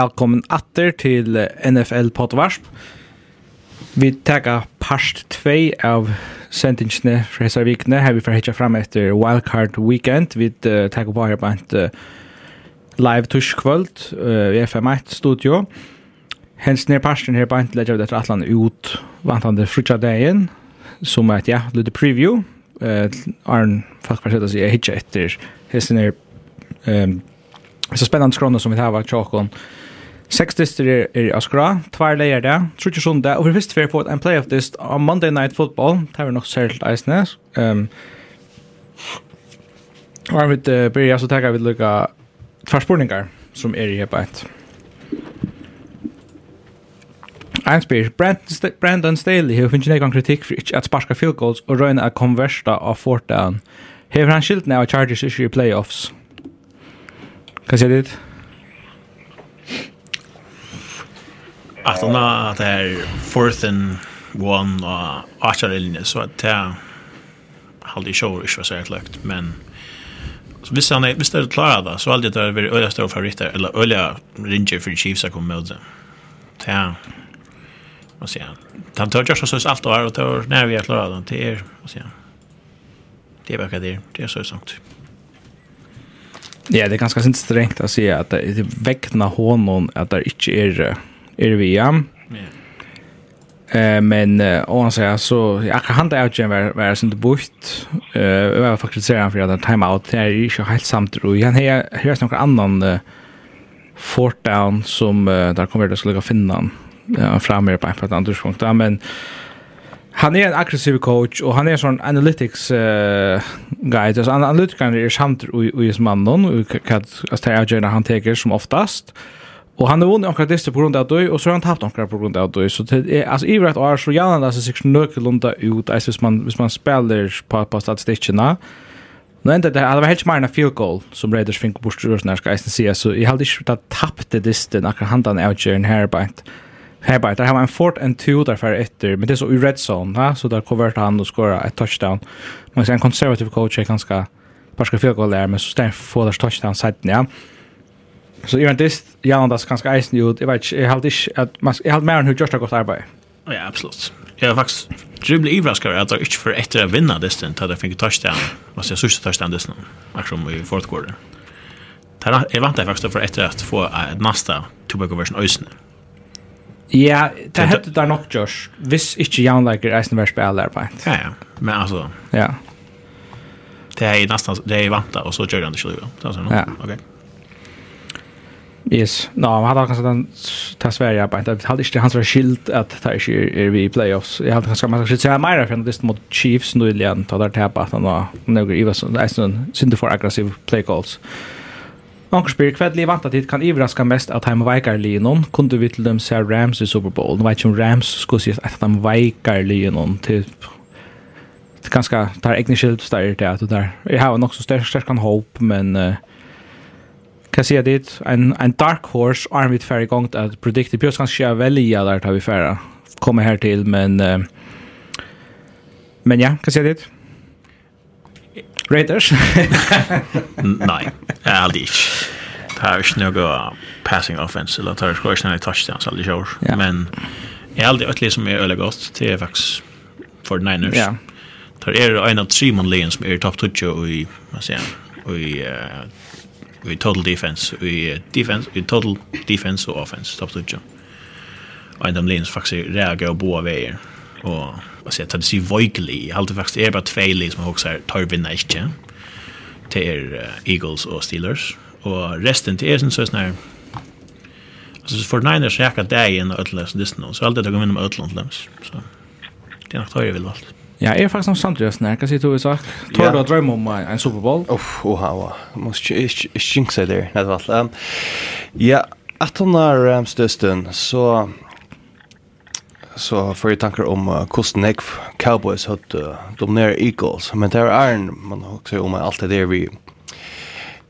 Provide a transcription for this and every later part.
velkommen atter til NFL Potvarsp. Vi tar part 2 av sendingsene fra hessa vikene. Her vi får hitja fram etter Wildcard Weekend. Vi tar på her på et live tuskvöld uh, i FM1 studio. Hens nere parsten her på en legger vi etter atlan ut vantande frutja dagen som et, ja, lite preview. Uh, Arn folk var sett å si hitja etter hessen her um, så spännande skrona som vi har varit tjockon Seks dyster er, er Askra, tvær leier det, trutje sunde, og vi visste vi på en playoff dist av Monday Night Football, det var nok særlig eisne. Um, og her uh, byrja så tagga vi lukka tversporningar som er i hepa et. Ein spyr, Brandon, Brandon Staley har finnst negan kritikk for ikke at sparska field goals og røyna at konversta av fourth down. Hever han skiltene av Chargers issue i playoffs? Hva sier dit? att hon har det här fourth and one och archer linje så att det har det show är så här men så visst han visst är det klara då så alltid det är väldigt öliga stora favoriter eller öliga ringer för Chiefs att komma med det. Ja. Vad säger han? Han tar just så allt och tar när vi är klara då till er vad säger han? Det är bara det. Det är så sant. Ja, det är ganska sint strengt att säga att det är väckna honom att det inte är er vi ja. Eh men och han säger så jag kan handa ut igen var som det bort. Eh jag var faktiskt säga för att time out det är ju så helt samt och han här här är några annan fort down som där kommer det skulle gå finna ja, framme på ett annat punkt men han är en aggressiv coach och han är sån analytics uh, guy så analytikern är samt och i som mannen och kan att ställa han tar som oftast. Eh Och han har vunnit några dyster på grund av det och så har han tappat några på grund av det så det är alltså i vart år så gärna det sig nökelunda ut alltså hvis man hvis man spelar på på statistikerna. Nu ända det hade helt mer en field goal som Raiders fick bort ur när ska jag se så i hade inte tappat det dyster när han han out här här på Här bara, där har man en fort and two därför efter, men det är så i red zone, va? så där kommer han och skora ett touchdown. Man ser en konservativ coach är ganska, parska ska fel goal där, men så stämmer få där touchdown sidan, ja. Så jag vet inte, jag andas ganska eisen ut. Jag vet inte, jag har inte att jag har mer än hur Josh har gått arbete. Ja, absolut. Jag har faktiskt dribbla ivraskare att jag inte för ett att vinna distant att jag fick touchdown. Vad säger jag, sista touchdown distant? Akkurat i fourth quarter. Jag väntar faktiskt för ett att få nästa tobacco version ösn. Ja, det hette där nog Josh. Viss inte Jan liker eisen vers på alla. Ja, ja. Men alltså. Ja. Det är nästan det är vänta och så kör han det själv. Det är så. Okej. Yes. No, han hade kanske den ta Sverige på Det Hade inte hans skilt att ta sig är vi i playoffs. Jag hade kanske man skulle säga mer för det mot Chiefs nu igen ta där tappa att han var några Iverson. Det är en synd för aggressiv play calls. Onkel spyr kvad li vant at det kan ivraska mest at heim veikar linon kunde vi til dem se Rams i Super Bowl. Nu vet ikke Rams skulle si at heim veikar linon til ganska tar egna skilt där det att där. Jag har nog så stark stark kan hopp men uh, ska se det en en dark horse arm vid färre gång att predikte pjus kanske jag välja där tar vi färra kommer här till men uh, men ja kan se det Raiders? Nej, aldri ikke. Det er ikke noe passing offense, eller det er ikke noe touchdowns aldri kjør. Ja. Men jeg er aldri et som er øyelig godt, det er faktisk for Niners. Ja. Det er en av tre manligen som är topp 20 i, vad säger jag, i uh, i total defense i defense i total defense og offense top topp så tjocka. Och de faktisk reagerer reagerar båda vägar og vad säger att det ser vojkli i allt faktiskt är bara två lag som också tar vinna inte till Eagles och Steelers. Och resten till är sen så snär alltså för Niners räcker det in och ödlas det så allt det går med ödlan så. Det är nog tar jag väl allt. Ja, er faktisk noen samtidig snær, Hva sier du, i sak? Tår du å drømme om en Super Bowl? Uff, oha, oha. Må ikke jinxe der, nett og slett. Ja, at hun har Rams døsten, så så får jag tankar om uh, hvordan jeg Cowboys hadde uh, dominere Eagles. Men det er en, man har også om allt det där vi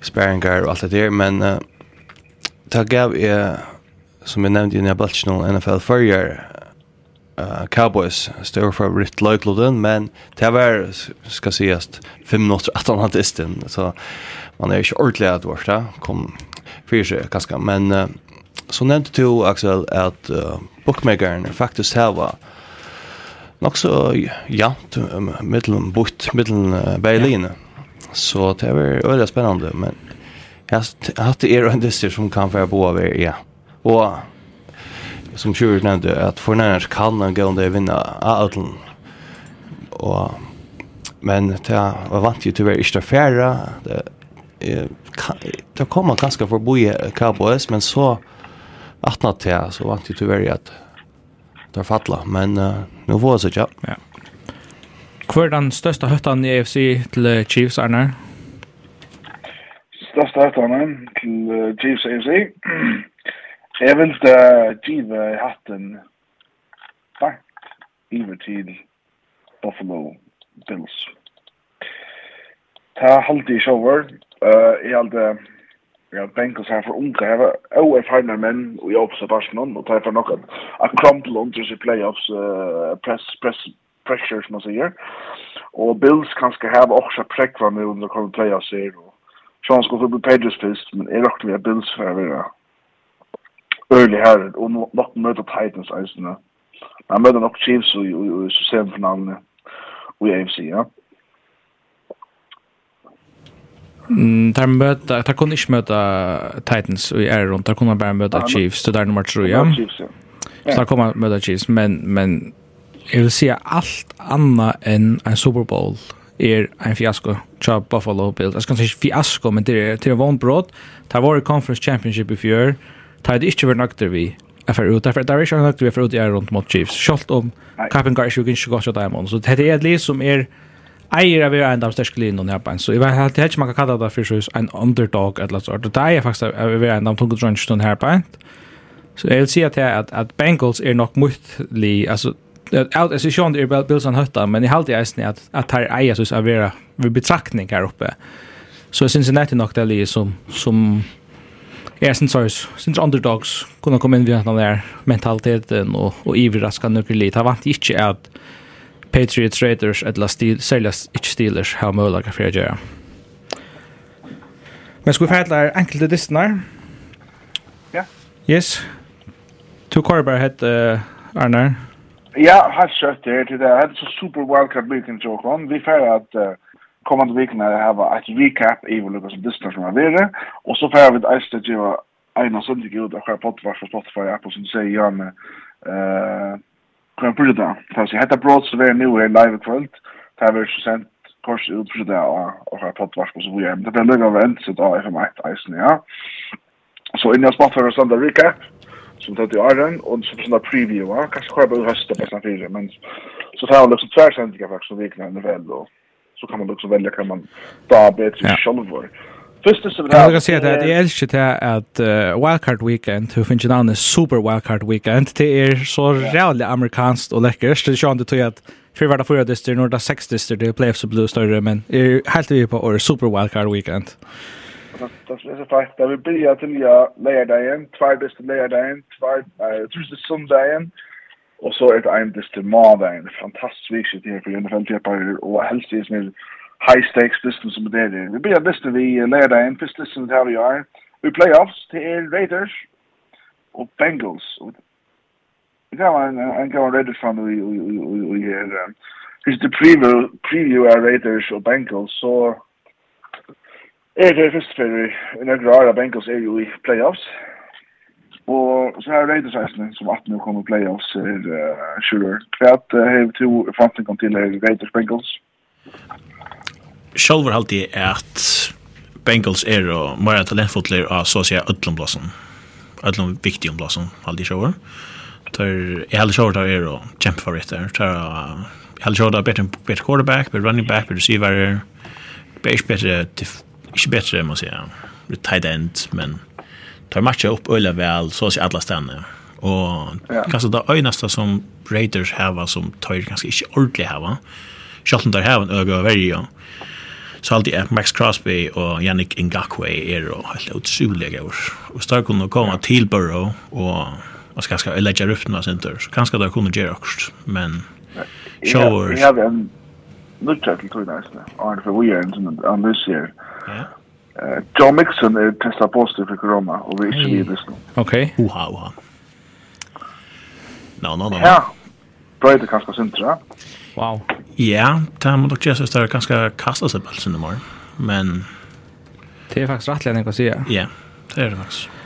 sperringer og allt det där men uh, det gav jeg, som jag nämnde i när Nabalchino NFL-førgjere, uh, Cowboys större favorit Löjkloden, men det var, ska sägas, fem minuter att han hade isten, så man är inte ordentligt att vara kom för sig ganska, men uh, så nämnde du Axel att uh, bookmakern faktiskt här var nog så jant mellan bort mellan uh, Berlin. Så det var väldigt spännande men jag hade er en dyster som kan få bo över ja. Och som Sjur nevnte, at fornærmere kan han gå om det vinna av Og, men det var vant jo til å være ikke færre. Det, det kom han ganske for å bo i Cowboys, men så atna til så vant jo til å være at det fattla. Men uh, nå var det ikke. Ja. Hvor er den største høttan i AFC til Chiefs, Arne? Største høttan til Chiefs EFC? Så jeg vil da give hatten bakt iver til Buffalo Bills. Ta halte i shower. Uh, jeg halte ja, Bengals her for unge. Jeg var også erfarne menn og jeg oppsatt Arsenal og tar for noen a crumple under seg playoffs uh, press, press, pressure som man sier. Og Bills kanskje her var også prekva med under kommer playoffs her. Og Sjans går bli Pages først, men jeg rakte vi at Bills for å være early her og nok møter Titans eisene. Jeg møter nok Chiefs i semifinalene og i AFC, ja. Mm, der møter, der kunne ikke møte Titans i är runt, tar kunde bara möta Chiefs, det där nummer 3, ja. Chiefs, ja. Så tar kommer möta Chiefs, men, men jag vill säga allt annat än en Super Bowl är en fiasko tja Buffalo Bills. Jag ska inte säga fiasko, men det är, det er vann brått. Det har varit Conference Championship i fjør, tar det ikke vært nøkter vi er for ut. Derfor er ikke nøkter vi er for ut i er rundt mot Chiefs. Selv om Kappengar ikke kan ikke gå til Diamond. Så det er et liv som er eier av en av største linjen i Japan. Så jeg vet helt ikke man kan kalla det for en underdog eller så. Det er faktisk av en av tunge drønnsen på en. Så jeg vil si at, at, at Bengals er nok motlig, altså Alt er sjón er Bilson Hutta, men i haldi eisini at at her eier så er vera vi betraktning her oppe. Så Cincinnati nok det som som Ja, sin sorgs, sin underdogs kunne komme inn via den der mentaliteten og, og ivraska några lite. Han vant inte at Patriots Raiders eller stil, säljas inte Steelers har möjlighet för att göra. Men ska vi färdla enkelte distnar? Ja. Yes. To Corber het uh, Arnar. Ja, har skött det. Det är så super wildcard weekend, Jokon. Vi färdar att kommande veckorna ha ett recap i vad lucka som distan som har varit och så får vi ett att göra en av söndag ut och skärpa poddvar för Spotify app och som säger ja med eh kan på det så jag heter brot så vi nu är live kväll det har vi sent kors ut för det och skärpa poddvar så vi är det blir nog av en så då är för mig isen ja. Så innan Spotify och söndag recap som tog i Arden och så på sådana preview ja. kanske skärpa ut hösten på sen fyra men så tar jag liksom tvärsändningar faktiskt och vikna NFL och så kan man också välja kan man ta bättre ja. själva. Först så vill jag säga att jag älskar det att uh, Wildcard Weekend, hur finns det annars Super Wildcard Weekend, det är så jävligt amerikanskt och läckert. Det känns det att för varje fyra dyster, några sex dyster, det är playoffs och blue större, men är helt vi på år Super Wildcard Weekend. Det är så fakt, där vi börjar till lördagen, två dyster lördagen, två, uh, trusig söndagen, Och så är det en distimada, en fantastisk viktigt här för NFL-tjepare och helst det som high stakes business som det är. Vi blir bäst vi leder en första som det här vi är. Vi playoffs till Raiders och Bengals. Vi kan en en kan Raiders från vi vi vi vi här. Just the preview preview av Raiders och Bengals så är det först för några av Bengals är ju i playoffs. Og så er Raiders eisne, som at nu kommer playoffs er uh, shooter. Kvært uh, hev to framtiden til er Raiders Bengals. Sjálfur haldi jeg at Bengals er og mer talentfotler av så å si öllum blåsen. Öllum viktigum blåsen, haldi sjálfur. Tar, jeg haldi sjálfur tar er og kjempe favoritter. Tar, jeg haldi sjálfur tar better, better quarterback, better running back, better receiver, better, better, ikke better, må jeg si, tight end, men tar matcha upp öle väl så ser alla stanna. Och ja. kanske det önaste som Raiders har som tar ganska inte ordentligt har. Schalten där har en öga varje. Så alltid är Max Crosby och Yannick Ngakwe är då helt otroliga år. Och stark kunde komma till Burrow och vad ska ska lägga upp några center. Så kanske där kunde göra också, men showers. Jag har en nutcha till tror nästan. Och för vi är inte on this year. Ja. Uh, John Mixon er testa positiv for corona, og vi er ikke videre nå. Ok. Uha, uha. No, no, no. Ja, brøyde kanskje sintra. Wow. Ja, det må dere gjøre større kanskje kastet seg på sin i morgen, men... Det er faktisk rettelig enn jeg kan si, ja. Ja, det er det faktisk.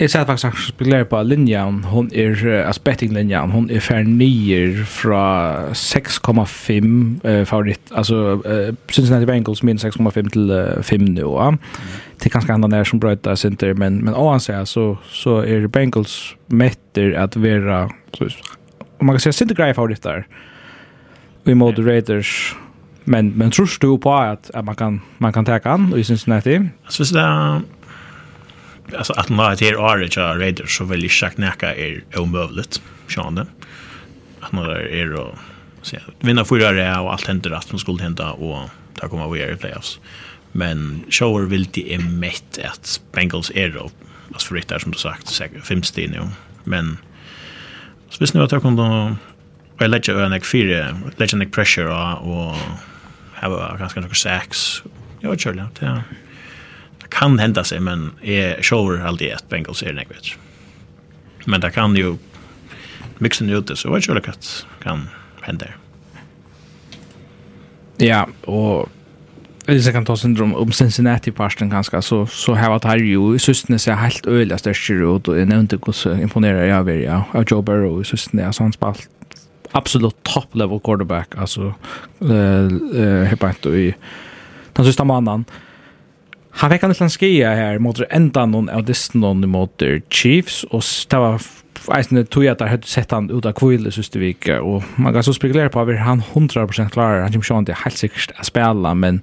Jeg ser faktisk at spiller på linjen, hun er, altså bettinglinjen, hun er fær nyer fra 6,5 uh, favoritt, altså uh, Cincinnati Bengals min 6,5 til uh, 5 nu, Ja. Det er kanskje andre nær som brøyta sinter, men, men oansett så, så er Bengals metter at vera, så, man kan säga sinter greie favoritter i mode Raiders, men, men tror du på at, at man kan, man kan teka han i Cincinnati? Altså hvis det er alltså att man har är året jag Raiders så vill ju sagt näka är omöjligt sjönde. Att man är då så vinna fyra det och allt händer att man skulle hända och ta komma vi i playoffs. Men Shower vill det är mätt att Bengals är då alltså för det som du sagt säkert fem steg nu. Men så visst nu att jag kunde jag lägger över en fyra lägger en pressure och och ha ganska några sacks. Jag vet inte, ja det kan hända sig men är shower alltid ett Bengals är det. Men det kan ju mixen ute så vad skulle det kan hända. Ja, och Hvis jeg kan ta syndrom om Cincinnati-parsten ganske, så, så har jeg vært jo i søstene ser helt øyelig største ut, og jeg nevnte hvordan imponerer jeg ved ja, av Joe Burrow i søstene, altså han spalt absolutt top-level quarterback, altså uh, uh, helt i den søste mannen. Han fikk han litt skia her mot enda noen av disse noen mot Chiefs, og det var eisende tog at jeg hadde sett han ut av kvile siste vike, og man kan så spekulere på at han 100% klarer, han kommer sånn til helt sikkert å spille, men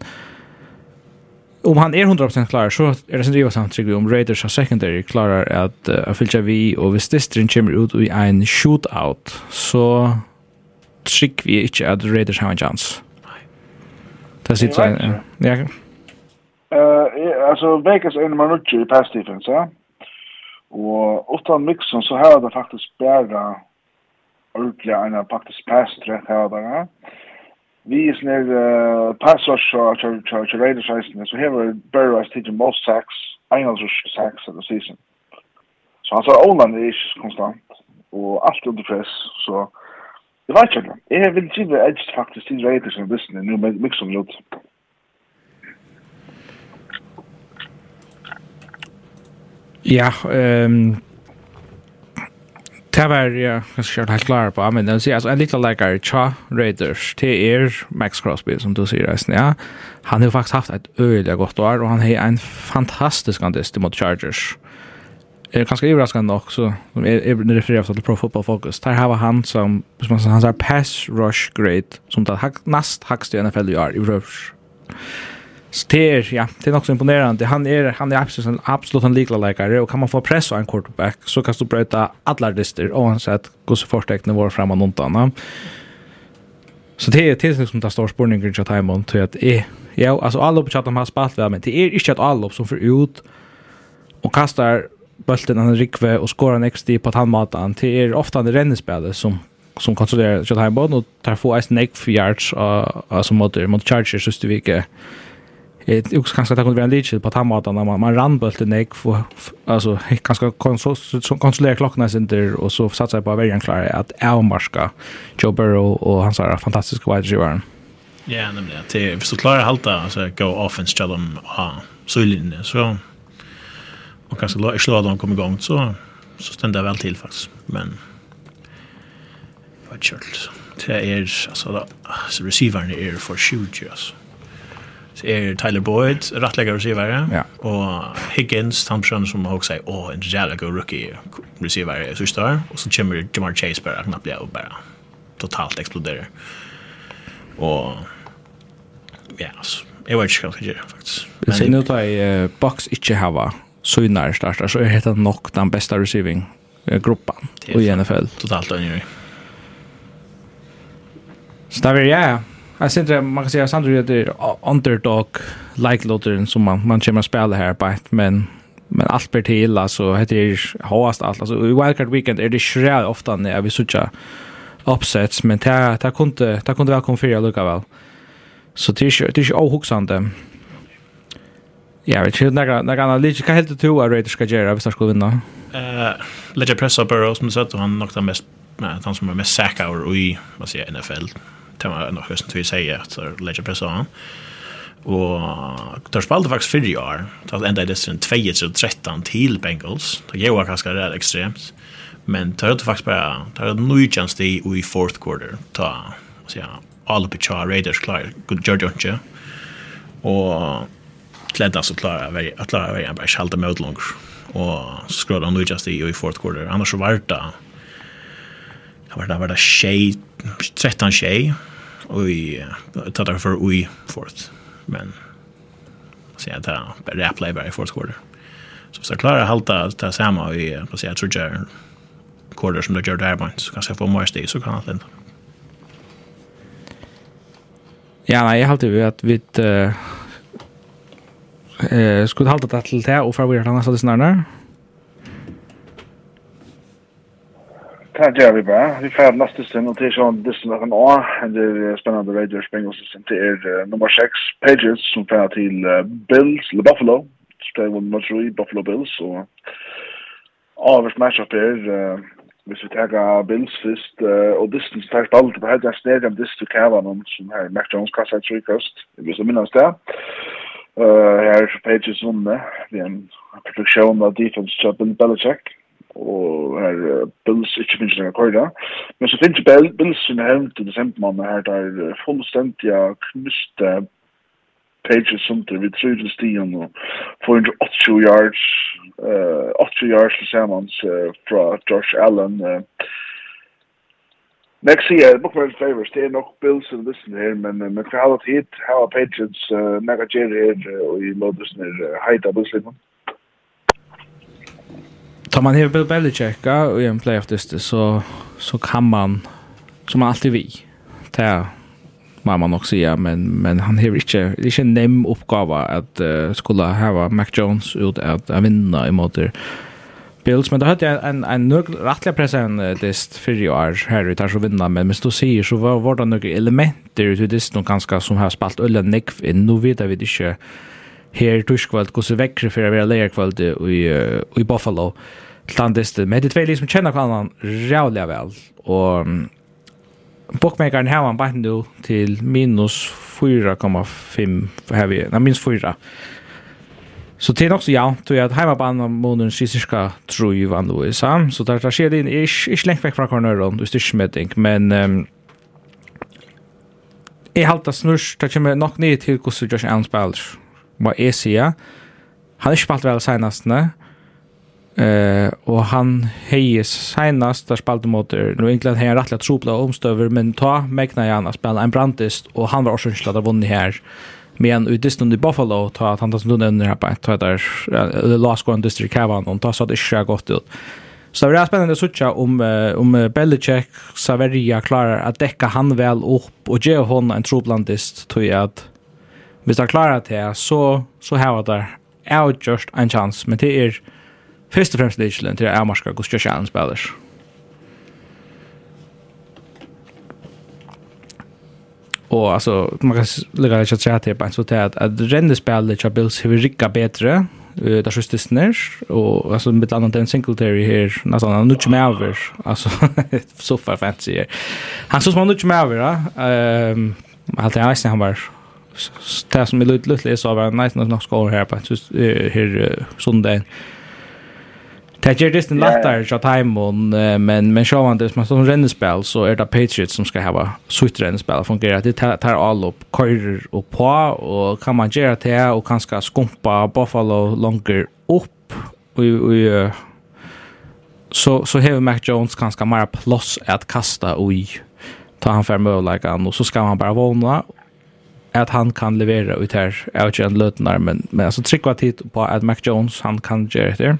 om han er 100% klarer, så er det sin driva samtrykk om Raiders av secondary klarer at uh, fylltja vi, og hvis distrin kommer ut i en shootout, så trygg vi ikke at Raiders har en chans. Det sitter sånn. Ja, Eh, alltså Vegas är nummer 9 i pass defense, ja. Och utan Mixon så har det faktiskt bara ordentligt en faktiskt pass träff här där. Vi är snär eh pass rush och charge Raiders isen så här Burrow has taken most sacks, en av sacks of the season. Så han sa Oland är konstant och allt under press så det var inte. Jag vill det edge faktiskt till Raiders och business nu med Mixon gjort. Ja, ehm Det var jeg kanskje ikke helt klar på, men jeg vil si, altså, en liten läkare Cha Raiders det er Max Crosby som du sier, resten, ja. Han har faktiskt haft ett øyelig gott år och han har en fantastisk andist mot Chargers. Eh kanske överraskande också. De är det refererer till Pro Football Focus. Der har han som som han har pass rush grade som det nast hakst i NFL i år i rush. Ster, ja, det är också imponerande. Han är han är absolut en absolut en liklalekare och kan man få press av en quarterback så kan du brøyta alla dyster oavsett hur så förstecken var framan någon annan. Så det är tills som det står spurninger i Chatham till att jeg, ja, alltså alla på Chatham har spalt ved, men det är inte att alla som får ut och kastar bulten an Rikve och skorar en XD på tandmatan. Det er ofta en rennespelet som som kontrollerar Chatham och tar få en neck yards som mot mot Chargers just det veckan. Jeg husker kanskje at det kunne være en lykkel på tannmaten, man, man rann bølten jeg, for, altså, kanskje kontrollere klokkene sin der, og så satser jeg på å være en klare at avmarska Joe Burrow og hans her fantastiske wide receiver. Ja, nemlig. Det hvis du klarer å halte, altså, gå offense til dem av søylinjen, så, og kanskje la, slå la dem komme igång så, så stender det vel til, faktisk. Men, det vet ikke, det er, altså, da, altså, receiveren er for 20, altså så er Tyler Boyd, rettlegger receiver, ja. og Higgins, Thompson, som også sier, åh, en jævla god rookie receiver i Sørstør, og så kommer Jamar Chase bare, han blir jo bare totalt eksploderer. Og, ja, altså, jeg vet ikke hva jeg skal gjøre, faktisk. Men, Siden du tar i box ikke hava, så er nær starter, så er det nok den beste receiving-gruppen i NFL. Totalt øyner. Så det er ja. Jag ser det, man kan säga Sandro att det är underdog like lotterin som man man kommer att spela här på men men allt blir till alltså heter det hårdast allt alltså i wildcard weekend är det själv ofta när vi söker upsets men det det kunde det kunde väl komma för lucka väl. Så det är det är ju ohuxande. Ja, vi tror några några analytiker kan helt tro att Raiders ska göra hvis de skulle vinna. Eh, Ledger Pressa Burrows som sagt han knockade mest han som är mest sack hour i vad säger NFL det var något som vi säger att lägga press av Og der spalte faktisk fyrre i år, da enda i distrin 2-13 til Bengals, det jeg var kanskje det ekstremt, men der hadde faktisk bare, der hadde noe chans det i fourth quarter, ta, hva sier jeg, alle på tja, Raiders klar, good gjør det ikke, og kledda så klara vei, at klara vei, han bare kjalda møtlanger, og så skrådde han noe chans i i fourth quarter, annars så var det var det var det tjej 13 tjej och i tar för vi fourth. Men så jag tar bara play bara i fourth quarter. Så så klarar halta ta samma i på så jag tror jag quarter som det gör där men så kanske få mer steg så kan han Ja, nei, jeg halte vi at vi uh, uh, skulle halte det til det, og fra vi har hatt det snarere. Det gjør vi bare. Vi får neste stund, og til sånn distan av en år. det er spennende Raiders Bengals stund, det er nummer 6, Pages, som får til Bills, eller Buffalo, så det var nummer 3, Buffalo Bills, og avers matchup er, hvis vi tar Bills først, og Disney så alt. Det er helgen, snedig om Disney til noen, som her Mac Jones kastet tre kost, hvis jeg minnes det. Her er Pages vunnet, ved en produksjon av defense til Bill Belichick, og her Bills ikke finnes noen akkorda. Men så finnes Bills sin hevn til desembermannen her der fullstendig knuste pages som til vi tror til stien og 480 yards uh, 80 yards til sammen uh, fra Josh Allen uh, Next year, book my favorites, det er nok Bills and listen her, men uh, men for hit, how a Patriots, uh, Naga her, uh, og i Loddersen uh, heita Bills-lignende tar man hela Bill Belichick och i en playoff liste så så kan man som man alltid vi. Ta man man också ja men men han har inte det är en nem uppgåva att uh, skulle ha Mac Jones ut att vinna i mot Bills. Men det hade en en nog rättliga pressen dist för i år här utar så vinna men men då säger så var var det några elementer ut det nog ganska som har spalt ölla neck nu vet vi det inte här torskvalt går så väckre för att vara lejarkvalt i i Buffalo landisten. med det är två liksom känner kvarnan rävliga väl. Och bookmakern har han bara nu till minus 4,5 här vi, nej minus 4. Så det är också ja, tror jag att hemmabanan månaden cirka tror ju vann då så så där tar sig det in är är längt väck från cornern det styrs med tänk men um, är halta snurs det kommer nok ner till hur Josh Allen spelar. Vad är så? Han har spelat väl senast, nej? Eh och han hejes senast där spelade mot nu egentligen här rättliga tropla omstöver men ta Megna Jana spela en brantist och han var också slad av vunnit här. Men ut distan i Buffalo ta att han som under här på ta där the last one district Cavan och ta så det ska gott ut. Så det är spännande att söka om om Belichick Saveria klarar att täcka han väl upp och ge hon en troplandist tror jag att hvis han klarar det så så har det är just en chans men det är er, Først og fremst Lidkjelen til Amarska Josh Allen spiller. Og altså, man kan lukka litt kjatt til på en sånn til at, at renne spillet til Bills har rikka bedre, uh, der sjøstes nær, og altså, mitt annet enn Singletary her, nesten, han er ikke med over, altså, så far fancy her. Han synes man er med over, ja Um, Alt jeg veisne han var, det som er litt lyttelig, så var han nesten nok skår her på en sånn, her, her, Det är just en lättare så timon men men så man det som som rennespel så är det Patriots som ska ha sitt rennespel fungerar det tar all upp kör och på och kan man göra det och kanske skumpa Buffalo longer upp och och så så har Mac Jones kanske mer plus att kasta och ta han för möjligheten och så ska man bara våna att han kan leverera ut här outgen lötnar men men alltså trycka tid på att Mac Jones han kan göra det.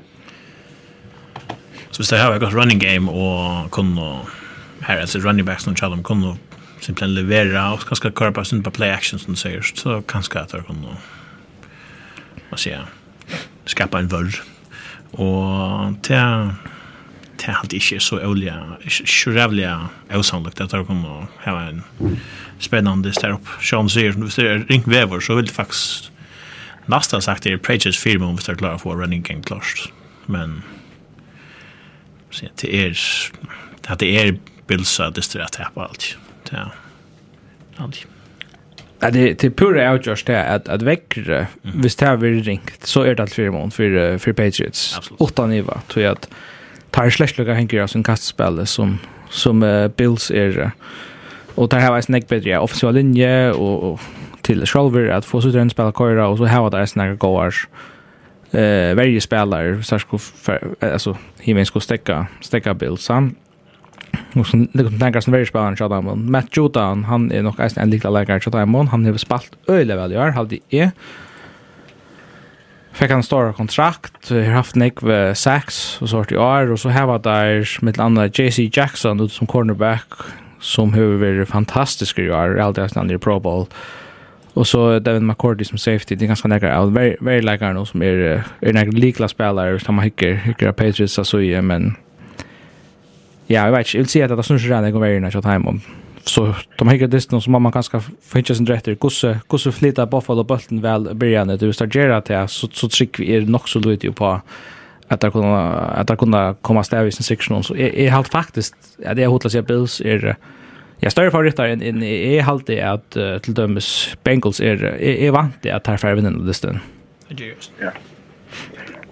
Så hvis det har vært running game og kunne her, altså running backs noen kjallom, kunne simpelthen levera og kanskje køre på sin på play action som du sier, så kanskje at det kunne hva sier jeg, skapa en vörr og det det er alltid ikke så olja ikke rævlig avsannligt at det kunne ha en spennende stær opp Sean sier, hvis det er ringt vever så vil det faktisk nästan sagt det är preaches firma om vi står klare for running game klart. Men så det är att det är bilsa det står att tappa allt. Ja. Allt. Ja, det det pura outjust det att att väckre visst här vi ringt så är det allt för imorgon för för Patriots. Åtta niva tror jag att tar släckliga hänger alltså som kastspel som som uh, Bills är och där har jag snack bättre offensiva linje och, och till Schalver att få så den spela köra och så har det snacka goars. Mm eh varje spelare så ska alltså himen ska stäcka stäcka bilds han och så det tänker som väldigt spännande så där Matt Jordan han är nog en liten läkare så där han har spalt öle väl gör hade är fick han stora kontrakt, har haft Nick med sex och sort i år. Och så har var där med andra JC Jackson ut som cornerback som har varit fantastisk i år, alltid nästan i Pro Bowl. Och så David McCourty som safety, det är ganska nära av Very very like Arnold som är är en likla spelare som man hickar hickar Patriots så ju men Ja, jag vet inte, jag vill säga att det syns redan går väldigt nära time om. Så de hickar distans som man kanske får hitta sin rätter. Gosse, gosse flytta Buffalo bulten väl början det du startera till så så vi er nog så lite på att det kunde att det kunde komma stävis i sin sektion. så är helt faktiskt ja det är hotlas jag Bills är Ja, større favoritter enn en, jeg halte at uh, til dømes Bengals er, er, er vant det at her får vinne den Just. Ja.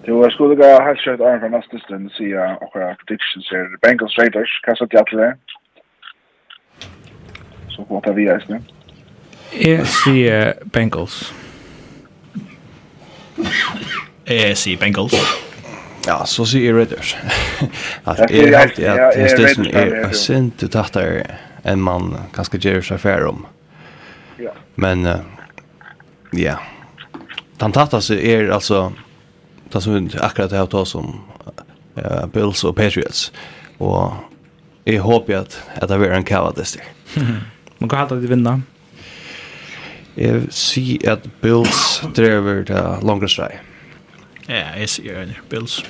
Det var skulle gå helt skjøtt an fra neste stund siden akkurat predictions er Bengals Raiders. Hva satt jeg til det? Så hva tar vi eis nu? Jeg sier Bengals. Jeg sier Bengals. Ja, så sier jeg Raiders. At jeg halte at testen er sint til tattere. Ja, än man kanske ger sig affär om. Ja. Men ja. Uh, yeah. altså er altså det som akkurat det här tar som uh, Bills og Patriots. og jeg håper at, at det blir en kavadest. Mm. Man kan alltid vinna. Jeg sier at Bills drever det langre streg. Ja, jeg sier. Bills.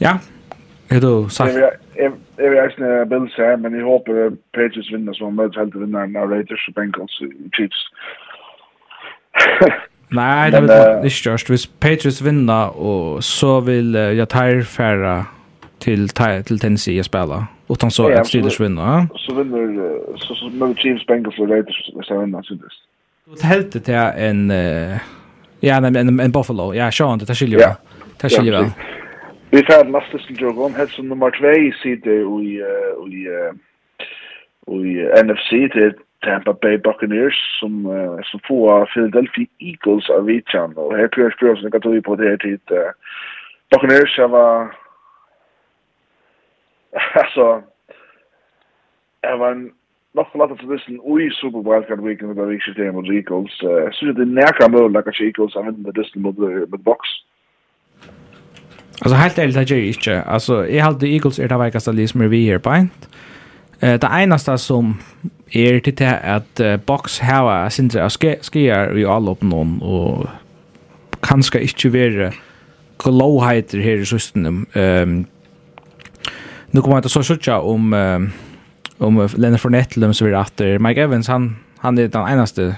Ja, Er du sagt? Jeg vil eisne Bills her, men jeg håper Patriots vinner som möts helt vinneren av Raiders og Bengals i Chiefs. Nei, det är ikke störst. Hvis Patriots vinner, og så vill jeg tar färra till, til Tennessee att spela. Utan så att Steelers vinner. ja. Så vinner så, så möter Chiefs, Bengals och Raiders och vinner. Det helt det är en... Ja, en, en Buffalo. Ja, Sean, det tar skiljer. Det skiljer väl. Ja, Vi tar en laste til Drogon, helt som nummer 2 i side i, i, i NFC, det Tampa Bay Buccaneers, som, uh, som får Philadelphia Eagles av Vitjan. Og her prøver jeg spørre som jeg kan tog på det her tid. Uh, Buccaneers, jeg var... altså... Jeg var en nok for latet til listen ui Super Wildcard Weekend med Vikskjøttet mot Eagles. Jeg synes det er nærkere mulig, at Eagles har hendt med listen mot Bucks. Uh, Alltså helt ärligt det gör jag inte. Alltså jag hade Eagles är det verkaste lag som är vi här på en. Uh, det enda som är det är att box hava syns jag ska skier i all upp någon och kanske inte vara glowheiter här i systemet. Um, nu kommer jag att såcha om um, om Leonard Fournette som är efter Mike Evans han han är den enaste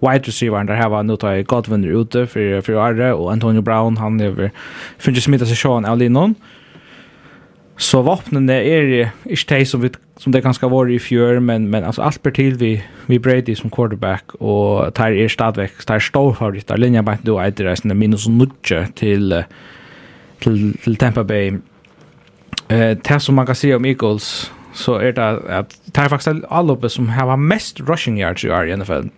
wide receiver där har nu tar Godwin ute för för Arre och Antonio Brown han över finns smitta sig Sean Alinon. Så vapnen är inte det som vi som det ganska var i fjör men men alltså allt ber till vi vi Brady som quarterback och tar er stadväck tar stor favorit där linjen bara då är det resten minus nutje till till till Tampa Bay. Eh det som man kan se om Eagles så är det att tar faktiskt alloppe som har mest rushing yards i NFL.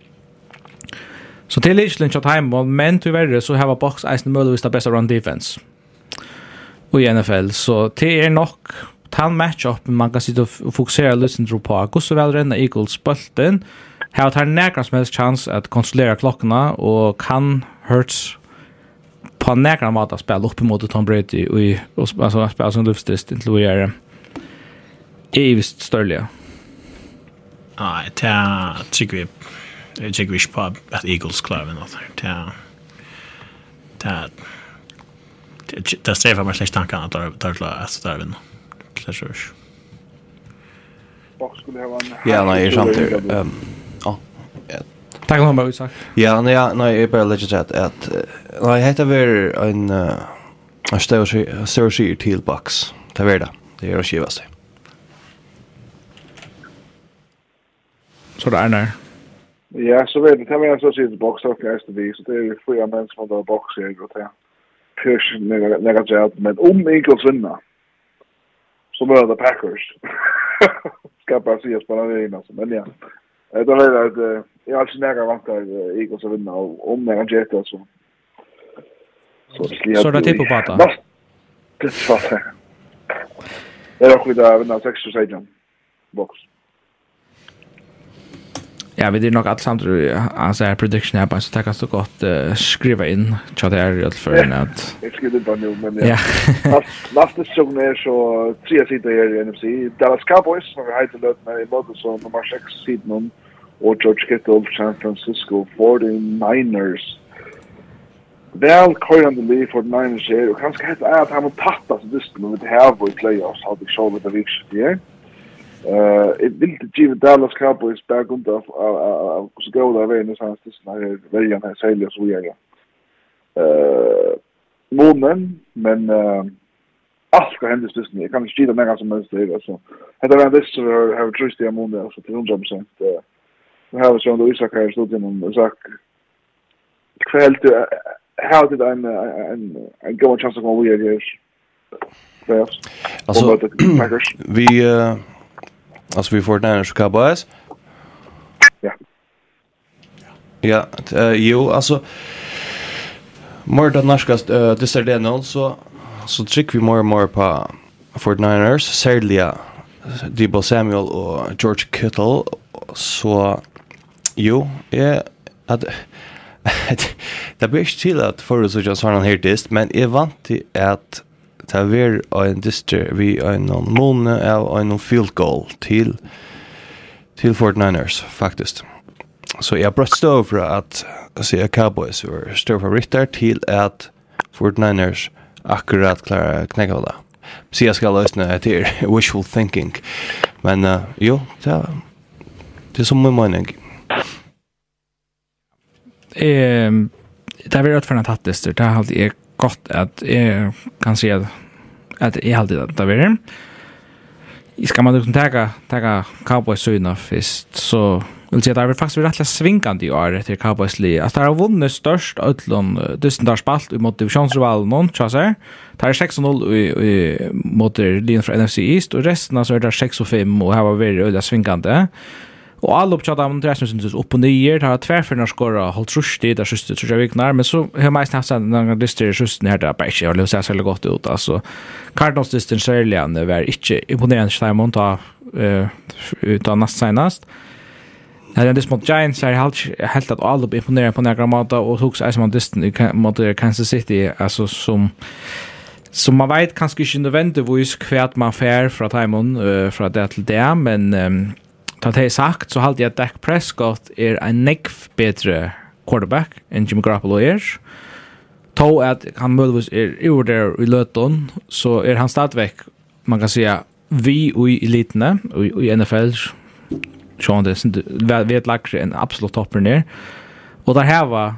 Så till Lichland kjøtt hemma, men tyvärr så har Box Eisen möjligtvis det bästa run defense. Och i NFL så det är nok tan matchup man kan sitta och fokusera tro på Hvordan så väl Eagles bulten. Här tar näkra som helst chans att kontrollera klockorna och kan Hurts på näkra måte spille opp upp emot Tom Brady och i, alltså spela som luftstist til å gjøre det. Visst størlige. Nei, det tycker vi Jeg tjekker ikke på at Eagles klarer vi noe. Det er... Det er... Det strefer meg slik tanken at det er klart at det er vi vinner. Det er jeg ikke. Ja, nei, jeg skjønner. Ja. Takk om han bare utsak. Ja, nei, nei, jeg bare legger til at... Nei, jeg heter vel en... Jeg større sier til boks. Det er det. Det er å skive seg. Så det er nær. Ja, så vet du, jag, men så sitter boxar och nästa vis, så det är fyra män som har boxar och det. Pyrs nega jag men om Eagles vinner så blir det Packers. Ska bara se oss på den alltså, men ja. Det är att jag har ikke nega vant vantar Eagles vinner, vinna och om nega jet alltså. Så det blir Så det typ på bata. Det är så. Det är också det vinner 6 och 7 box. Ja, vi det nog att samt alltså är prediction app så tackar så gott uh, skriva in chat här allt för en att. Jag skulle bara nu men ja. Nästa säsong är så tre sidor i NFC. Dallas Cowboys som vi hade lärt med i både så nummer 6 sidan och George Kittle San Francisco 49ers. Väl körande liv för Niners här och kanske heter är att han har tattat så disken med det här var i playoffs hade the week det viktigt. Eh, det vill inte ge Dallas Cowboys back grund av av så gå där vägen så här så här väljarna här sälja så gör jag. Eh, månen, men eh allt ska hända just nu. Jag kan inte skida mer som helst det alltså. Hade varit det så har vi trust i månen alltså till 100 procent. Eh, vi har så ändå Isak här stod inom Isak kväll du how did en en en go chance of all year years. Alltså vi eh Alltså vi får den här Cowboys. Ja. Ja, eh jo, alltså Morda Narskast uh, det är det nu så så trick vi mer och mer på 49ers, särskilt Debo Samuel och George Kittle så jo, jag att det blir inte till att förut så just har han här dist, men jag vant till att ta ver en distri vi en måne av en field goal til til 49ers faktisk. Så jeg brøtt stå fra at se Cowboys var større favoritter til at 49ers akkurat klara knekka det. Så jeg skal løsne etter wishful thinking. Men uh, jo, det er, det er som min mening. Ehm det har vært fantastisk. Det har alltid er godt at jeg kan se at at jeg halte det da Ska Skal man liksom tega, tega Cowboys syna fyrst, så vil si at det er faktisk rettelig svingande i år etter Cowboys li. Altså, det har vunnet størst utlån dusentars spalt mot divisionsrivalen noen, tja seg. Det er 6-0 mot linjen fra NFC East, og resten altså er det 6-5 og her var veldig øyla svingande. Ja Og alle opptjatt av Andreas som synes opp og nyer, det har tverfinner skåret holdt trusht i det siste tror jeg viknar, men så har meisten haft seg noen lister i rusten her, det er bare ikke, jeg har å se særlig godt ut, altså. Cardinals-listen særlig, han var ikke imponerende Steimond ta ut av nast senast. Det er en list mot Giants, jeg har helt at alle blir imponerende på nærkere måte, og tog seg som en listen mot Kansas City, altså som... Så man vet kanskje ikke nødvendigvis hva man fer fra Taimon, uh, fra det til det, men um, ta det sagt så halte jeg at Dak Prescott är en nekv bättre quarterback än Jimmy Garoppolo er. Tå att han möjligtvis är ur där i Löton så är han stadigvæk, man kan säga vi och i elitene och i NFL Sean det är er lackre en absolut topper ner. Och där här var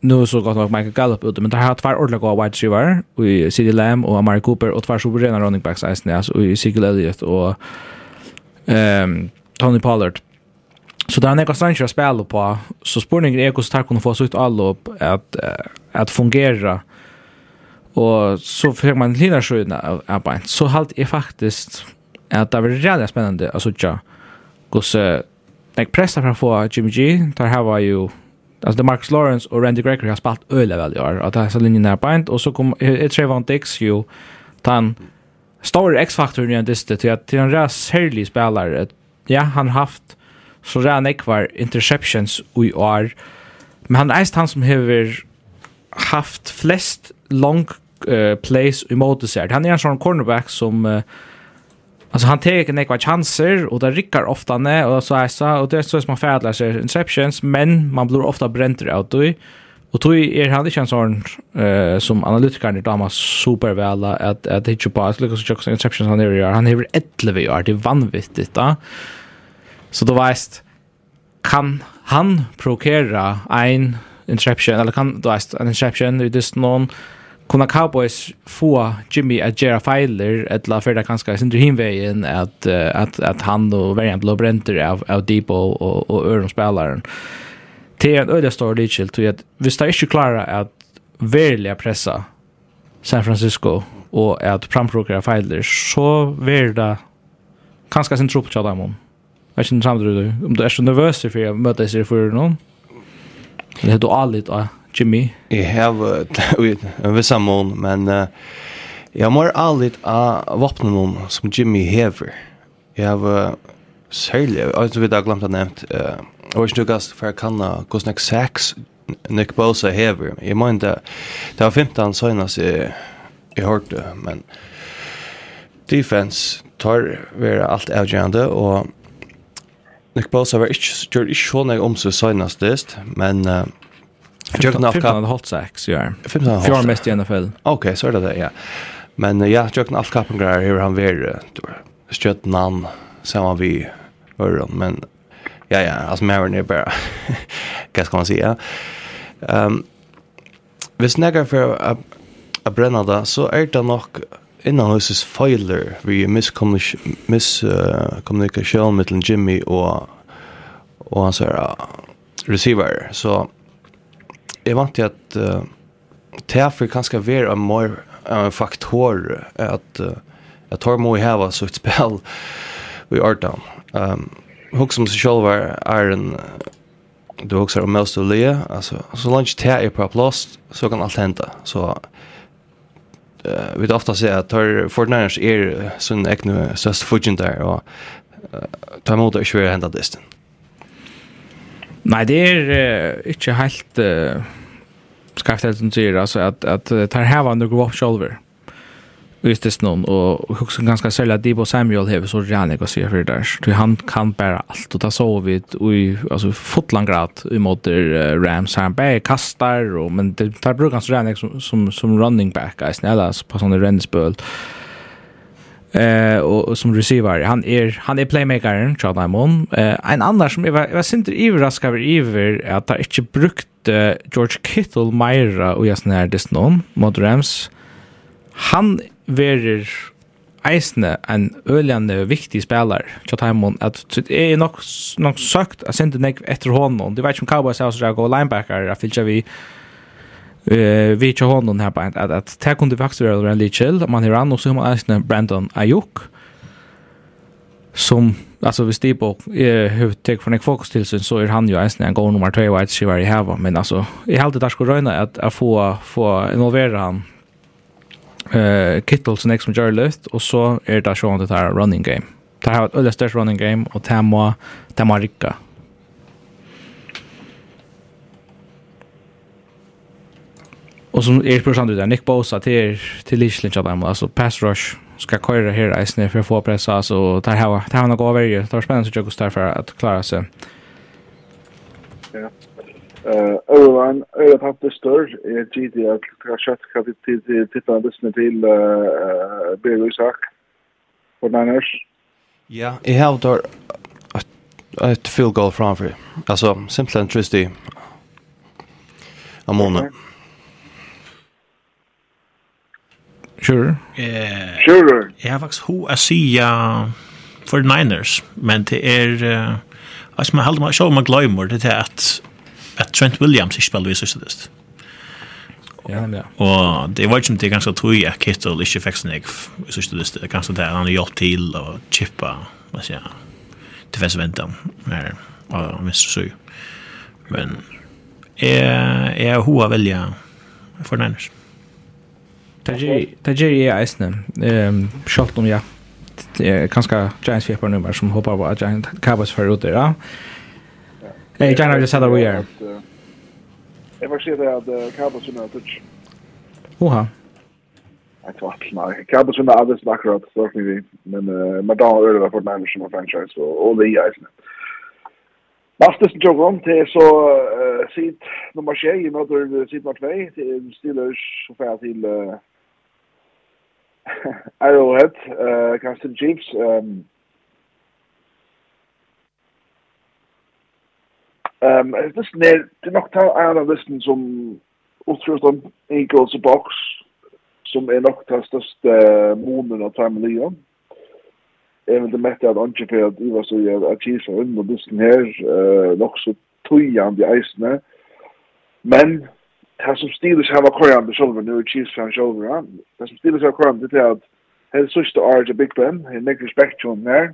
nu så gott nok Michael Gallup ute, men der har två ordentliga gode wide receiver i CD Lamb och Amari Cooper och två superrena running backs i och i Sigel Elliott och ehm Tony Pollard. Så där er nekka stranger att spela på så spurningen är hvordan stark kunne få så ut alla att att fungera. Och så fikk man lina sjöna av arbeid. Så halt är faktisk at det var reallig spännande alltså sutja hvordan jag pressar för å få Jimmy G. der her var jo Alltså det Marcus Lawrence och Randy Gregory har spalt öle väl i år. Att det här så linjen är bant. Och så kom Trayvon Dix ju. Han stor X-faktor i en distet. Till en rätt särlig spelare ja, han haft så redan ekvar interceptions i år, men han er han som hever haft flest long uh, plays i motisert. Han er en sånn cornerback som uh, Alltså han tar inte några chanser och det rycker ofta ner och så är så och det är så som man färdlar sig interceptions men man blir ofta bränt ut då. Och då är han inte en sån eh som analytikern i Damas superväl att att det inte bara lyckas så interceptions han är Han är 11 år. Det är vanvittigt då. Så du veist, kan han provokera ein interception, eller kan då veist, en interception i dyst noen, kunna Cowboys få Jimmy att göra fejler eller för det kanske sin himvägen att att att han då verkligen blå bränter av av Debo och och Örn spelaren. Det är en öde stor ditchel till att vi står inte klara att verkligen pressa San Francisco och att framprovokera fejler så verda kanske sin trupp till dem. Jag känner samt du. om du är så nervös för jag möter sig för någon. Det heter Alit och Jimmy. Jag har en viss mån men jag mår Alit av vapnen någon som Jimmy hever. Jag har särlig alltså vi har glömt att nämnt eh Och jag gast för kanna kostnack sex Nick Bosa hever. Jag menar det var 15 senast i, i hörde men defense tar vera allt avgörande och Nick Bosa var ikke, gjør ikke så nøy om seg senest dist, men uh, Jørgen Alka... 15 holdt seg, så gjør. 15 holdt seg. Fjord mest i NFL. Ok, så er det det, ja. Men uh, ja, Jørgen Alka på greier, her han var uh, stjøtnan sammen vi øren, men ja, ja, altså Maren er bare, hva skal man si, ja. Um, hvis nekker er for å brenne det, så er det nok innanhuses feiler vi miskommunikasjon mellom Jimmy og og hans her receiver. Så jeg vant til at uh, Teafer kan ska være en mer en faktor att jag tar mig hava så ett spel vi är da um, hos som seg selv er en du hooks om mest å le alltså så lunch tä är på plass så kan alt hente så vi vet ofta säga att tar Fortnite är sån ekne så fudgen där och ta emot det svåra hända distan. Nej, det är inte helt uh, skarpt att säga alltså att att tar här var några själva. Hvis det någon och også ganska sälja at Debo Samuel hever så rannig å si för där. der. Så han kan bära allt och ta så vi i alltså fotland grad i måte Rams. Han bære kastar, och men det tar bruk så rannig som, som, som running back, eisen, eller på sånne rennesbøl. Eh och som receiver han är han är playmakern Chad Diamond. Eh en annan som jag var synter överraskad över över att det inte brukt George Kittle Myra och jag snär det någon mot Rams. Han verir eisne en øljande viktig spelar til Taimon, at det er nok, nok søkt at sende nek etter honom. Du vet ikke om Cowboys er også gå linebacker, at fylkja vi eh vi til honom her på at at det kunne faktisk være en litt chill, man her an, og så har man eisne Brandon Ayuk, som, altså hvis de på er tek for nek fokus til sin, så er han jo eisne en god nummer 2 white et skivar i heva, men altså, jeg heldig der skulle røyna at jeg få, få involvera han eh Kittel som next major list och så är det sjön det här running game. Det har ett öliga störst running game och det må det må rycka. Och som är på sandu där Nick Bosa till till Lishlin jobb hem alltså pass rush ska köra här i snö för att få pressa alltså där har där har något över ju. Det var spännande att jag går för att klara sig. Ja. Eh, Övan är ett det stör är GD att kanske ska till till titta lyssna till eh Bergo Isak för Niners. Ja, jag har då ett field goal framför. Alltså simpelthen Tristy. Amona. Sure. Eh, sure. Jag har faktiskt ho att säga för Niners, men det är uh, alltså man håller man så man glömmer det är att at Trent Williams ikke spiller vi dist. Ja, men ja. Og det var ikke som det er ganske tog at Kittel ikke fikk sin egg i siste dist. Det er ganske det han har gjort til og chippa, hva sier jeg, til fest enda her av Mr. Søy. Men jeg, jeg hoa velja for Niners. Det gjør jeg eisne. Sjalt om ja. Det er ganske Giants-fjepar nummer som hoppar på at Giants Cowboys fyrir ut det, ja. Hey, jag vill säga där vi är. Jag vill säga att Cowboys är touch? Oha. Jag tror att nej. Cowboys är nöjda alldeles akkurat, så att vi. Men Madonna är över för den som franchise och all the guys. Bastis jogger om till så sitt nummer 6 i möter sitt nummer 2 till Steelers så får till Arrowhead, kanske Chiefs. Ehm Um, listen there, det nog tar an av listen som utrust om Eagles box, som är nog tar største månen av Time Leon. Jeg det mätte att Anki for at Ivar så att at Kisa under listen här eh nog så tojan de eisene. Men det som Steelers har vært kjørende selv, shoulder er chiefs fan shoulder selv, det som Steelers har kjørende til at Hei, sørste året til Big Ben, hei, nek respekt til henne her,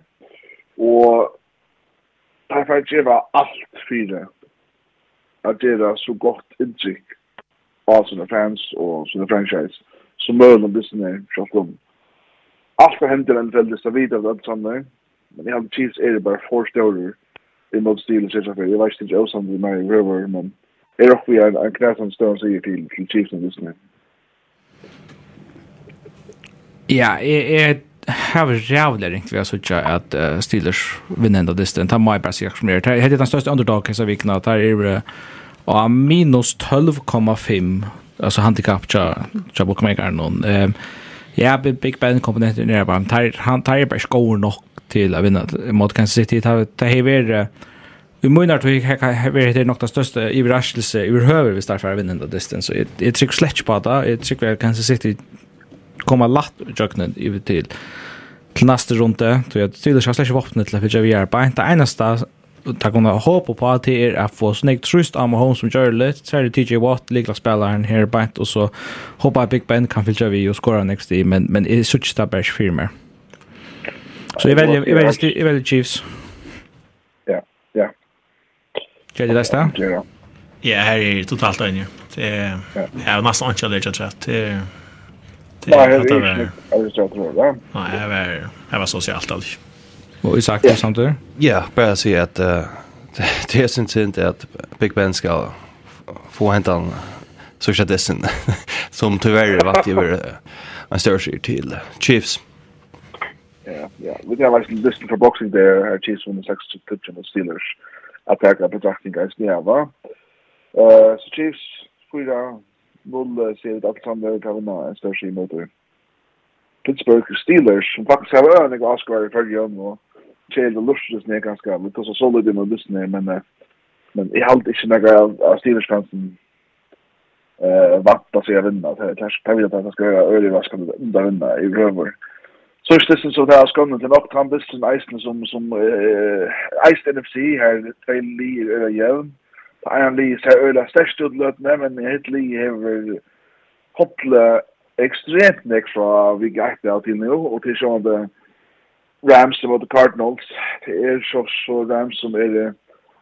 og jeg får gjøre alt fire. At gjøre så godt inntrykk av sine fans og sine franchise som mulig om Disney selv om alt for hender en veldig stavid av det samme. men jeg har Chiefs er det bare for større i mot stil og sier seg jeg vet ikke også om det er mer i røver men jeg råkker vi en knæsende større sier til Chiefs og disse Disney Ja, jeg, jeg har jävla ringt vi har så att uh, Steelers vinner enda distan. Det må jeg bare si som det. Det er den største underdog som vi knat här är och minus 12,5 alltså handicap ja ja bokmakeren. någon. Ehm ja Big Ben komponenter nere bara han tar bare skor nok till att vinna mot Kansas City. Det här Uh, Vi månar tog vi det nog det största i överhöver vi starfar vinna ändå distan. Så jag tycker släck på det. Jag tycker Kansas City komma latt jöknen över till till nästa runda så jag tydligt ska släppa vapnet till för vi är på inte enasta ta kunna hoppa på att det är att få snägt trust av Mahomes som gör det så är det TJ Watt likla spelaren här på och så hoppa Big Ben kan fylla vi och skora next i men men är så tjata bärs firmer så jag väljer jag väljer jag väljer Chiefs. Ja ja. Kan det lästa? Ja, här är totalt enig. Det är nästan inte jag lägger rätt. Det är Det är att det var... Nej, det var, jag var socialt aldrig. Och i sagt det samtidigt? Ja, bara säga att det är sin synd att Big Ben ska få hämta en social distance som tyvärr vart över en större till Chiefs. Ja, ja. Vi har varit listan för boxing där här Chiefs vinner 6-2 mot Steelers. Attacka på takting guys, ja va. Eh, så Chiefs fyra 1-0 ser ut att Alexander kan vinna en större mot Pittsburgh Steelers som faktiskt har en av Oscar i förra året och Chelsea lustigt ner ganska men det så solid in och lyssna men men jag har inte några av Steelers fansen eh vatta sig vinna det kanske kan vi att han ska göra öle vad ska det vinna i röver så är det så där ska man till något han bist en isen som som eh Ice NFC här det tre eller jämn Det er en li ser øyla størst utløpende, men hitt Lee har hotla extremt nek fra vi gækta av til nu, og til sånn at Rams mot the Cardinals, det er så, så Rams som er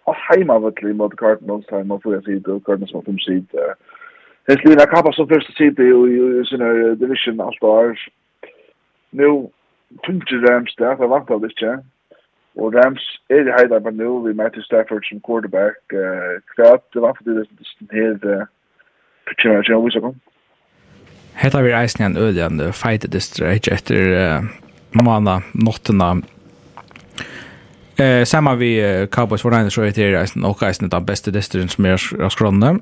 av heimavetli mot Cardinals, heima for jeg sier, og Cardinals mot dem sier, Hens Lina Kappa som første side i sin division alt år. Nå, Tunge Rams der, det vant av det ikke. Og Rams er i heidag med nu, vi møter Stafford som quarterback. Kvart, det vant fordi det er helt fortjener at jeg viser dem. Hetta vi reisen igjen ødjende fight district etter uh, måned, nottena. Eh, samme vi uh, Cowboys for Niners og etter reisen, og reisen den beste distrikten som er av.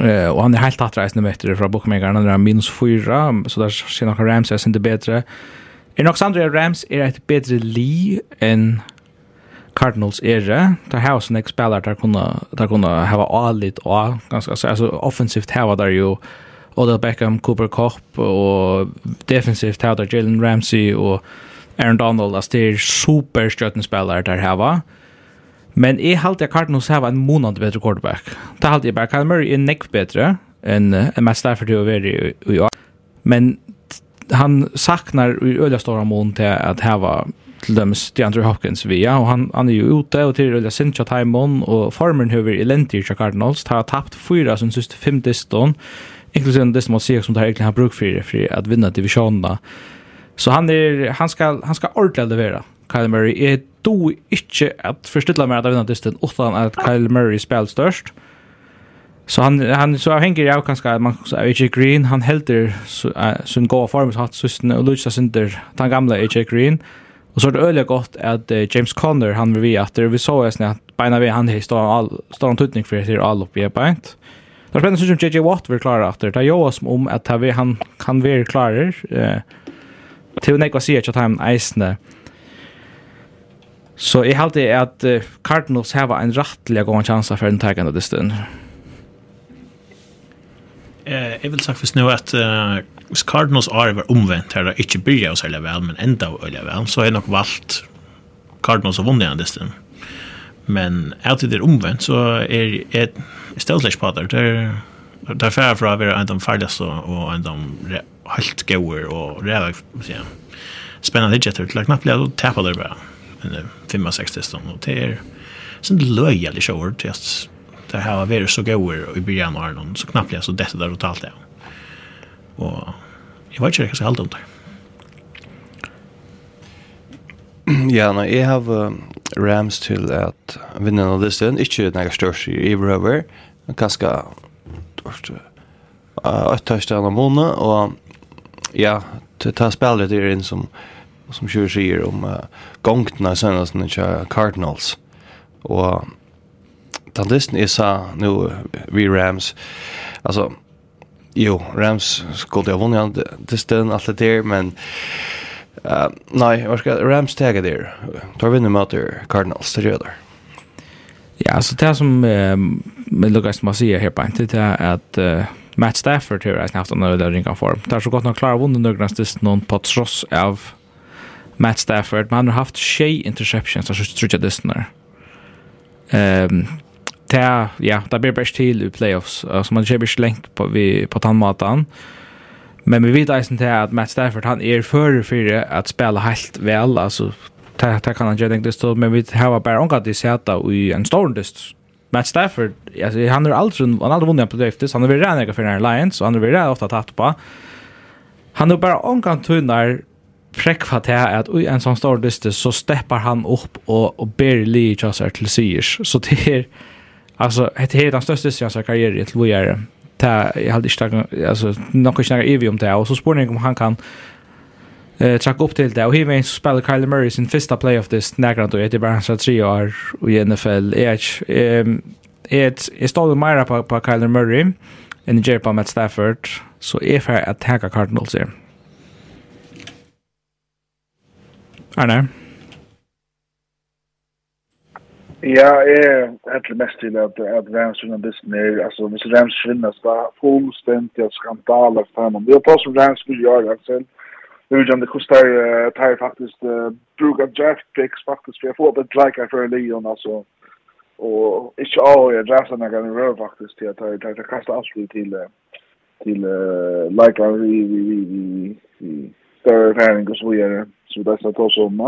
Eh, og han er helt tatt reisen med etter fra bokmengeren, han er minus 4, så der ser nokka Rams, jeg synes det bedre. Er nok Sandra Rams er et bedre li enn Cardinals er det. Der har også nek spillere der kunne, der kunne hava alit og ganske, altså, altså offensivt hava der jo Odell Beckham, Cooper Kopp og defensivt hava der Jalen Ramsey og Aaron Donald, altså det er superstjøttenspillere der hava. Men jeg halte at Cardinals hava en månad bedre quarterback. Det halte jeg bare, Kyle Murray er nek bedre enn uh, Matt Stafford jo veri i år. Men han saknar i öliga stora mån till att häva till dem DeAndre Hopkins via och han han är ju ute och till öliga Sincha Timon och Farmer Hoover i Lenti Cardinals har tappat fyra som sist fem diston inklusive det som ser som det egentligen har bruk för för att vinna divisionen Så han är han ska han ska ordentligt levera. Kyle Murray är då inte att förstilla mer att vinna distan utan att Kyle Murray spelar störst. Så han han så hänger jag kanske man så AJ Green han helter så sån gå form så hatt systen och Lucha Center den gamla AJ Green och så är det öliga gott att James Conner han vill vi att vi såg oss att beina vi han står all står en tutning för det all uppe bänt. Det är spännande som JJ Watt vill klara efter. Det jag oss om att vi han kan vi klara eh till när jag att han isne. Så jag halte at Cardinals har en rattliga gång chans för den tagande distan eh, jeg vil sagt først nå at uh, hvis Cardinals år var omvendt her, ikke byrja oss selge vel, men enda å vel, så är nog nok valgt Cardinals har vunne igjen dessen. Men är det er omvendt, så er jeg stedet på det. Det er, det er færre fra å være en av de ferdigste og en av de helt gode og rævig, ja. spennende ikke etter, til å knapt bli å tape det bare. Men 65 og det er sånn løyelig sjåer til at det här har varit så gåer i början av Arnon, så knappt så det där totalt det. Och jag vet inte hur jag ska hålla det. Ja, no, jeg har uh, Rams til at vinna av listen, ikke når størst i Iverhover, ganske størst uh, øttørste av måned, og ja, til ta spillet er inn som som kjører sier om uh, gongtene i senest til Cardinals, og den listen jeg sa nu vi Rams altså, jo Rams skulle ha vunnet det ställen allt det der, men uh, nei, hva skal Rams ta der? tar vi nu mot Cardinals det gjør där Ja, alltså det som uh, med Lucas må si her på inte det er at uh, Matt Stafford har haft en öde ringa form. Det er så gott nog klara vunnen några stis någon på tross av Matt Stafford. men han har haft tjej interceptions, altså, tror jag det snarare. Um, det, ja, det blir bare till i playoffs. Så man kjøper ikke lengt på, vi, på tannmaten. Men vi vet eisen til at Matt Stafford, han er fyrir fyrir at spela helt vel, altså, det, det kan han gjøre enn dyst, men vi har bare omgatt i seta i en stor dyst. Matt Stafford, altså, han har aldri, han har aldri vunnet på driftis, han har vært rennig for en Lions, og han har vært redan ofta tatt på. Han har bare omgatt tunnar prekva til at i en sånn stor dyst, så steppar han opp og, og ber li i kjøsar til sier. Så det er, Alltså det är den största stress i karriär till vad jag är. Ta jag hade inte alltså något jag snackar evigt om det och så spår om han kan eh tjacka upp till det och hiva en spelar Kyle Murray sin första playoff this nägra då det bara hans tre år i NFL. Ehm ett är stod mer på på Kyle Murray än Jerry på Matt Stafford så är för att attacka Cardinals här. Arne? Ja, jeg er til mest til at, at Rams-journalisten er, altså hvis Rams vinner, så er det fullstendig av skandaler ham. Det er på som Rams vil gjøre det selv. Jeg det koster uh, tar faktisk uh, bruk av draft picks faktisk, for jeg får det dreikere for Leon, altså. Og ikke alle jeg drafter når jeg rør, faktisk til at jeg, jeg, jeg kaster alltid til, til uh, like leikere vi, vi, vi, vi, vi, større erfaring og så videre, så det er sånn at også om.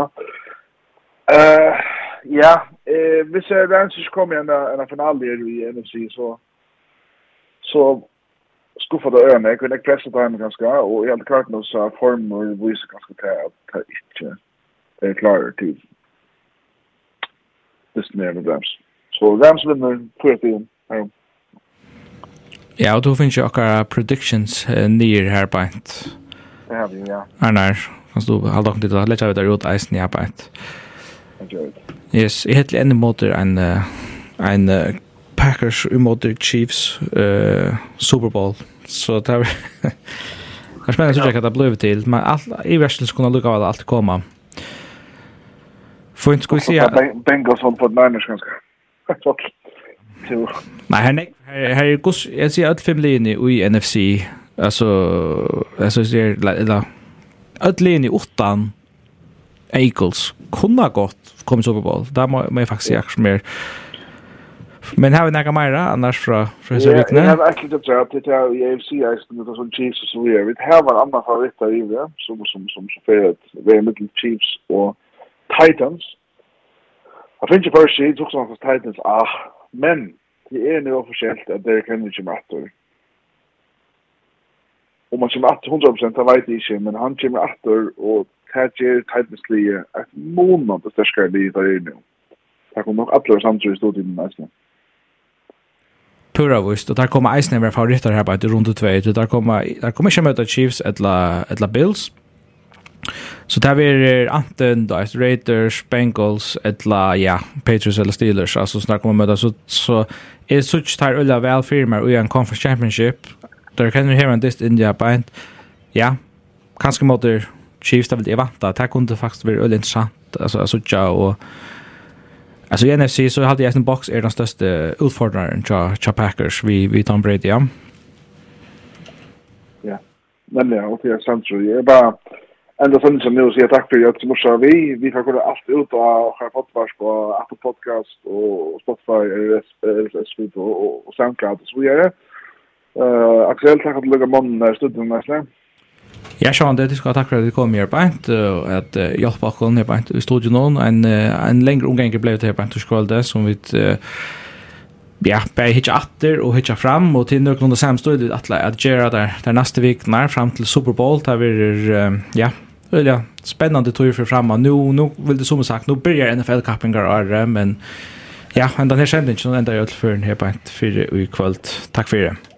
Uh, Ja, eh hvis jeg Rangers kom igjen en en finale i NFC så så skuffa det øyne, jeg kunne ikke pressa på henne ganske, og jeg hadde klart noe så form former viser ganske til at det ikke er klarer til hvis det er med Rams. Så Rams vinner 4-1 her. Ja, og då finnes jo akkurat predictions nyer her på et. vi, ja. Arnar, kan du halda om til å lette av det ut eisen i her på et. Jeg gjør det. Yes, jeg heter en måte en, en uh, Packers mot Chiefs uh, Super Bowl. Så det er Det er spennende å sjekke at det ble til, men alt, i versen skulle lukka av at alt koma. Får ikke skulle si... at... Bengals holdt på et nærmest ganske. Nei, her, her er gus, jeg sier alt fem linje i NFC, altså, altså, jeg sier, eller, alt linje utan Eagles kunna gått komma Super Bowl. Där må, må jag faktiskt säga mer. Men har vi några mer annars fra från så vikna. Jag har verkligen inte att det i AFC är som som Chiefs och så vidare. Vi har en annan favorit där i det som som som så för att vi är med Chiefs och Titans. Jag finner först sig tog som Titans ah men det är nu officiellt att det kan inte matcha. Och man kommer att 100% vet inte men han kommer att och det ger tajtmislige et månad det størskare livet der er nu. Det kommer nok alle samtidig i stortiden eisen. Pura vist, og der kommer eisen i favoritter fall rytter her på etter runde 2, der kommer, der kommer ikke møte Chiefs etla Bills, Så där är anten då Raiders, Bengals, etla, ja, Patriots eller Steelers alltså snackar man med så så är such tar ölla väl firmer i en conference championship. Där kan du höra en dist India bind. Ja. Kanske mot Chiefs där vill jag vänta. Det kunde faktiskt vara väldigt intressant. Alltså alltså ja och Alltså i NFC så hade jag en box är den största utfordraren till Packers vi vi Tom Brady. Ja. Ja. Men ja, och det är sant så jag bara ända sen som nu så jag tackar jag till morsa vi vi får kolla allt ut och ha vars på Apple Podcast och Spotify RSS feed och SoundCloud så vi är Eh Axel tackar för lugna mannen där studien nästan. Ja, Sean, det, du skal takke for at du kom her på en, og at uh, hjelpe akkurat her beint i studiet nå. En, en lengre omgang ble det her på en skvalde, som vi uh, ja, bare hitja atter og hitja fram, og til noen av samme studiet at gjøre der, der neste vik nær, fram til Super Bowl, der vi er, uh, ja, ja, spennende tog for framme. Nå, nå vil det som sagt, nå begynner NFL-kappinger året, men ja, enda her kjent ikke noen enda gjør til før her på en for i kvöld. Takk for det.